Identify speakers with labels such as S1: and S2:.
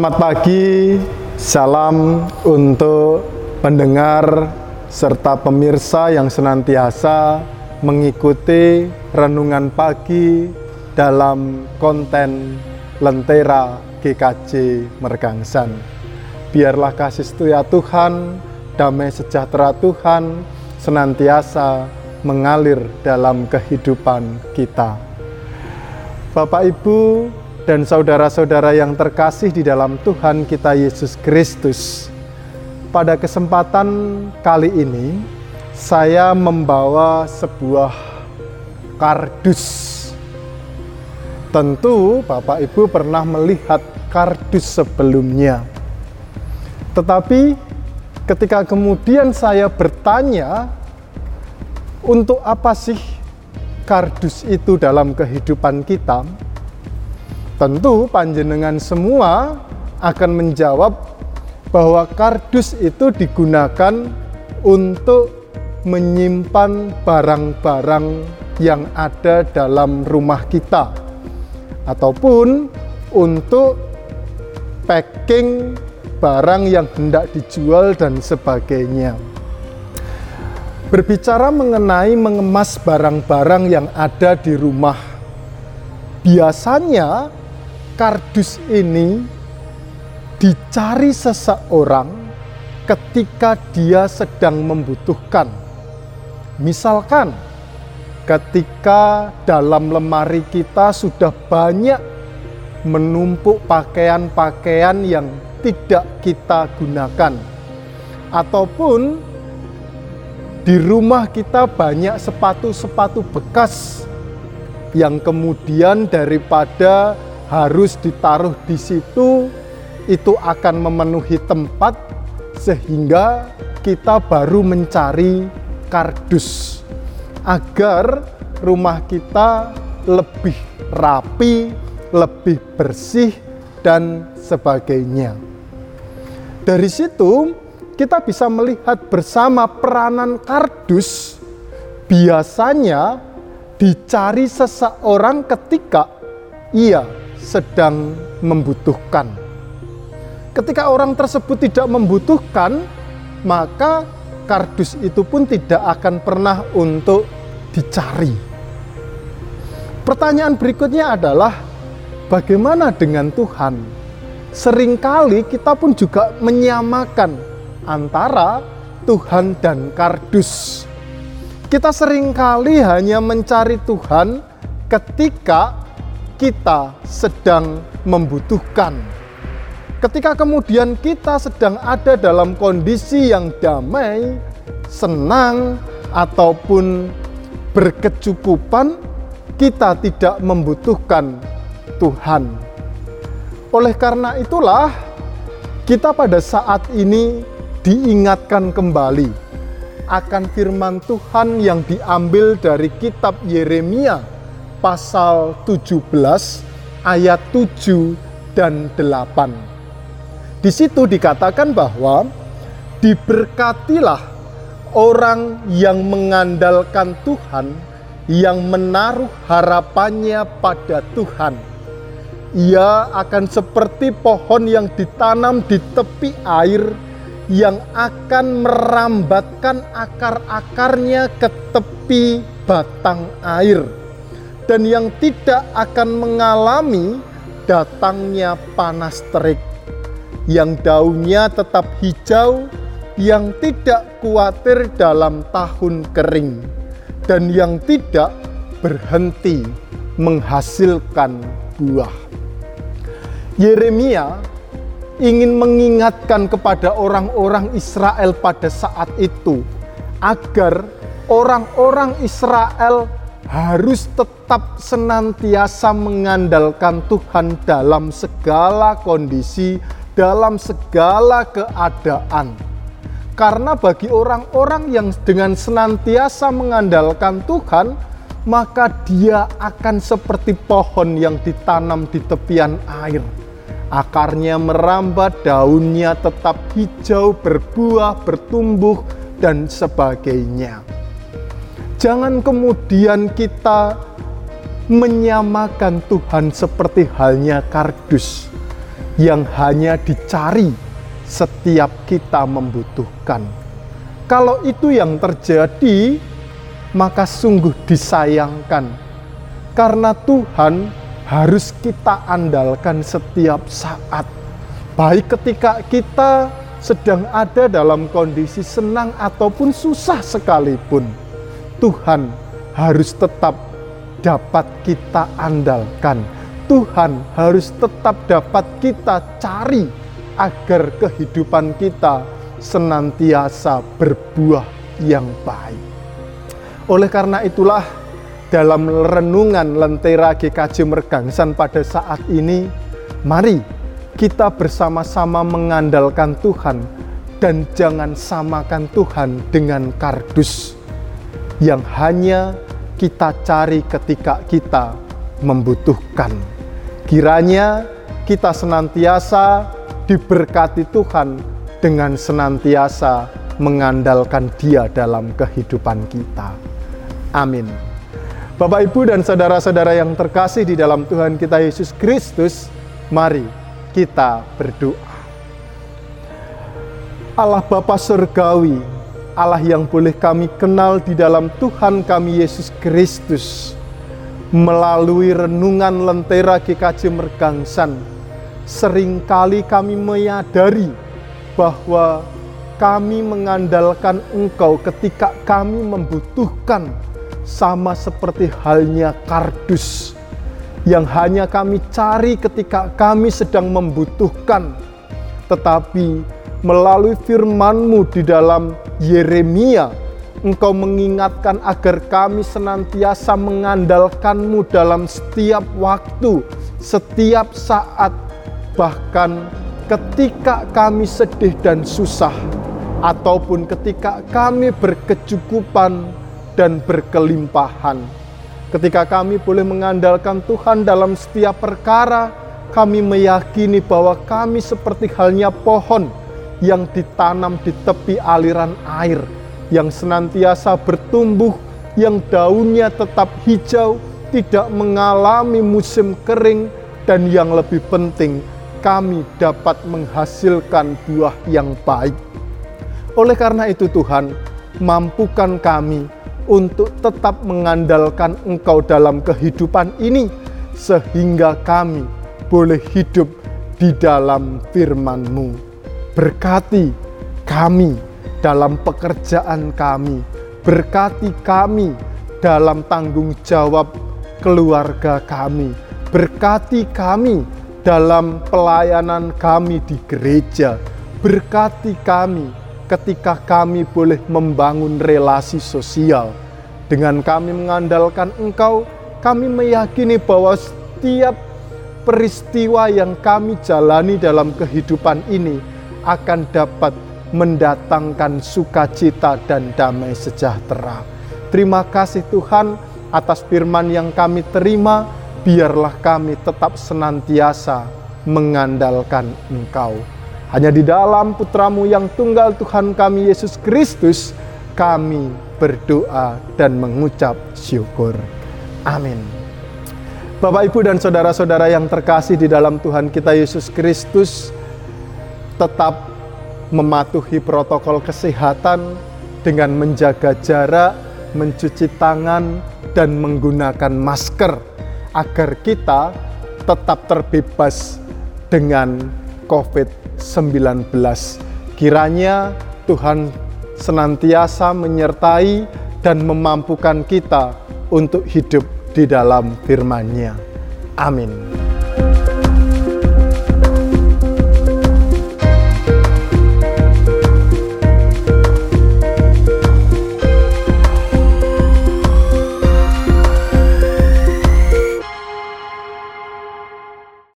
S1: Selamat pagi, salam untuk pendengar serta pemirsa yang senantiasa mengikuti renungan pagi dalam konten Lentera GKJ Mergangsan. Biarlah kasih setia Tuhan, damai sejahtera Tuhan senantiasa mengalir dalam kehidupan kita. Bapak Ibu dan saudara-saudara yang terkasih di dalam Tuhan kita Yesus Kristus. Pada kesempatan kali ini saya membawa sebuah kardus. Tentu Bapak Ibu pernah melihat kardus sebelumnya. Tetapi ketika kemudian saya bertanya untuk apa sih kardus itu dalam kehidupan kita? Tentu panjenengan semua akan menjawab bahwa kardus itu digunakan untuk menyimpan barang-barang yang ada dalam rumah kita ataupun untuk packing barang yang hendak dijual dan sebagainya. Berbicara mengenai mengemas barang-barang yang ada di rumah, biasanya kardus ini dicari seseorang ketika dia sedang membutuhkan. Misalkan, ketika dalam lemari kita sudah banyak menumpuk pakaian-pakaian yang tidak kita gunakan, ataupun di rumah kita banyak sepatu-sepatu bekas yang kemudian daripada harus ditaruh di situ itu akan memenuhi tempat sehingga kita baru mencari kardus agar rumah kita lebih rapi, lebih bersih dan sebagainya. Dari situ kita bisa melihat bersama peranan kardus biasanya dicari seseorang ketika ia sedang membutuhkan. Ketika orang tersebut tidak membutuhkan, maka kardus itu pun tidak akan pernah untuk dicari. Pertanyaan berikutnya adalah bagaimana dengan Tuhan? Seringkali kita pun juga menyamakan antara Tuhan dan kardus. Kita sering kali hanya mencari Tuhan ketika kita sedang membutuhkan. Ketika kemudian kita sedang ada dalam kondisi yang damai, senang, ataupun berkecukupan, kita tidak membutuhkan Tuhan. Oleh karena itulah, kita pada saat ini diingatkan kembali akan firman Tuhan yang diambil dari kitab Yeremia pasal 17 ayat 7 dan 8. Di situ dikatakan bahwa diberkatilah orang yang mengandalkan Tuhan, yang menaruh harapannya pada Tuhan. Ia akan seperti pohon yang ditanam di tepi air, yang akan merambatkan akar-akarnya ke tepi batang air dan yang tidak akan mengalami datangnya panas terik yang daunnya tetap hijau yang tidak khawatir dalam tahun kering dan yang tidak berhenti menghasilkan buah. Yeremia ingin mengingatkan kepada orang-orang Israel pada saat itu agar orang-orang Israel harus tetap senantiasa mengandalkan Tuhan dalam segala kondisi, dalam segala keadaan. Karena bagi orang-orang yang dengan senantiasa mengandalkan Tuhan, maka dia akan seperti pohon yang ditanam di tepian air Akarnya merambat, daunnya tetap hijau, berbuah, bertumbuh, dan sebagainya. Jangan kemudian kita menyamakan Tuhan seperti halnya kardus yang hanya dicari setiap kita membutuhkan. Kalau itu yang terjadi, maka sungguh disayangkan, karena Tuhan harus kita andalkan setiap saat, baik ketika kita sedang ada dalam kondisi senang ataupun susah sekalipun. Tuhan harus tetap dapat kita andalkan. Tuhan harus tetap dapat kita cari agar kehidupan kita senantiasa berbuah yang baik. Oleh karena itulah dalam renungan Lentera GKJ Mergangsan pada saat ini, mari kita bersama-sama mengandalkan Tuhan dan jangan samakan Tuhan dengan kardus yang hanya kita cari ketika kita membutuhkan. Kiranya kita senantiasa diberkati Tuhan dengan senantiasa mengandalkan Dia dalam kehidupan kita. Amin. Bapak, Ibu, dan saudara-saudara yang terkasih di dalam Tuhan kita Yesus Kristus, mari kita berdoa. Allah Bapa Surgawi, Allah yang boleh kami kenal di dalam Tuhan kami Yesus Kristus melalui renungan lentera GKJ Mergangsan sering kali kami menyadari bahwa kami mengandalkan Engkau ketika kami membutuhkan sama seperti halnya kardus yang hanya kami cari ketika kami sedang membutuhkan. Tetapi melalui firman-Mu di dalam Yeremia, Engkau mengingatkan agar kami senantiasa mengandalkan-Mu dalam setiap waktu, setiap saat, bahkan ketika kami sedih dan susah, ataupun ketika kami berkecukupan dan berkelimpahan. Ketika kami boleh mengandalkan Tuhan dalam setiap perkara, kami meyakini bahwa kami seperti halnya pohon yang ditanam di tepi aliran air, yang senantiasa bertumbuh, yang daunnya tetap hijau, tidak mengalami musim kering, dan yang lebih penting, kami dapat menghasilkan buah yang baik. Oleh karena itu, Tuhan, mampukan kami untuk tetap mengandalkan Engkau dalam kehidupan ini, sehingga kami boleh hidup di dalam firman-Mu. Berkati kami dalam pekerjaan kami, berkati kami dalam tanggung jawab keluarga kami, berkati kami dalam pelayanan kami di gereja, berkati kami ketika kami boleh membangun relasi sosial. Dengan kami mengandalkan Engkau, kami meyakini bahwa setiap peristiwa yang kami jalani dalam kehidupan ini akan dapat mendatangkan sukacita dan damai sejahtera. Terima kasih Tuhan atas firman yang kami terima, biarlah kami tetap senantiasa mengandalkan Engkau. Hanya di dalam putramu yang tunggal Tuhan kami Yesus Kristus, kami berdoa dan mengucap syukur. Amin. Bapak, Ibu, dan saudara-saudara yang terkasih di dalam Tuhan kita Yesus Kristus, tetap mematuhi protokol kesehatan dengan menjaga jarak, mencuci tangan, dan menggunakan masker agar kita tetap terbebas dengan COVID-19. Kiranya Tuhan senantiasa menyertai dan memampukan kita untuk hidup di dalam firman-Nya. Amin.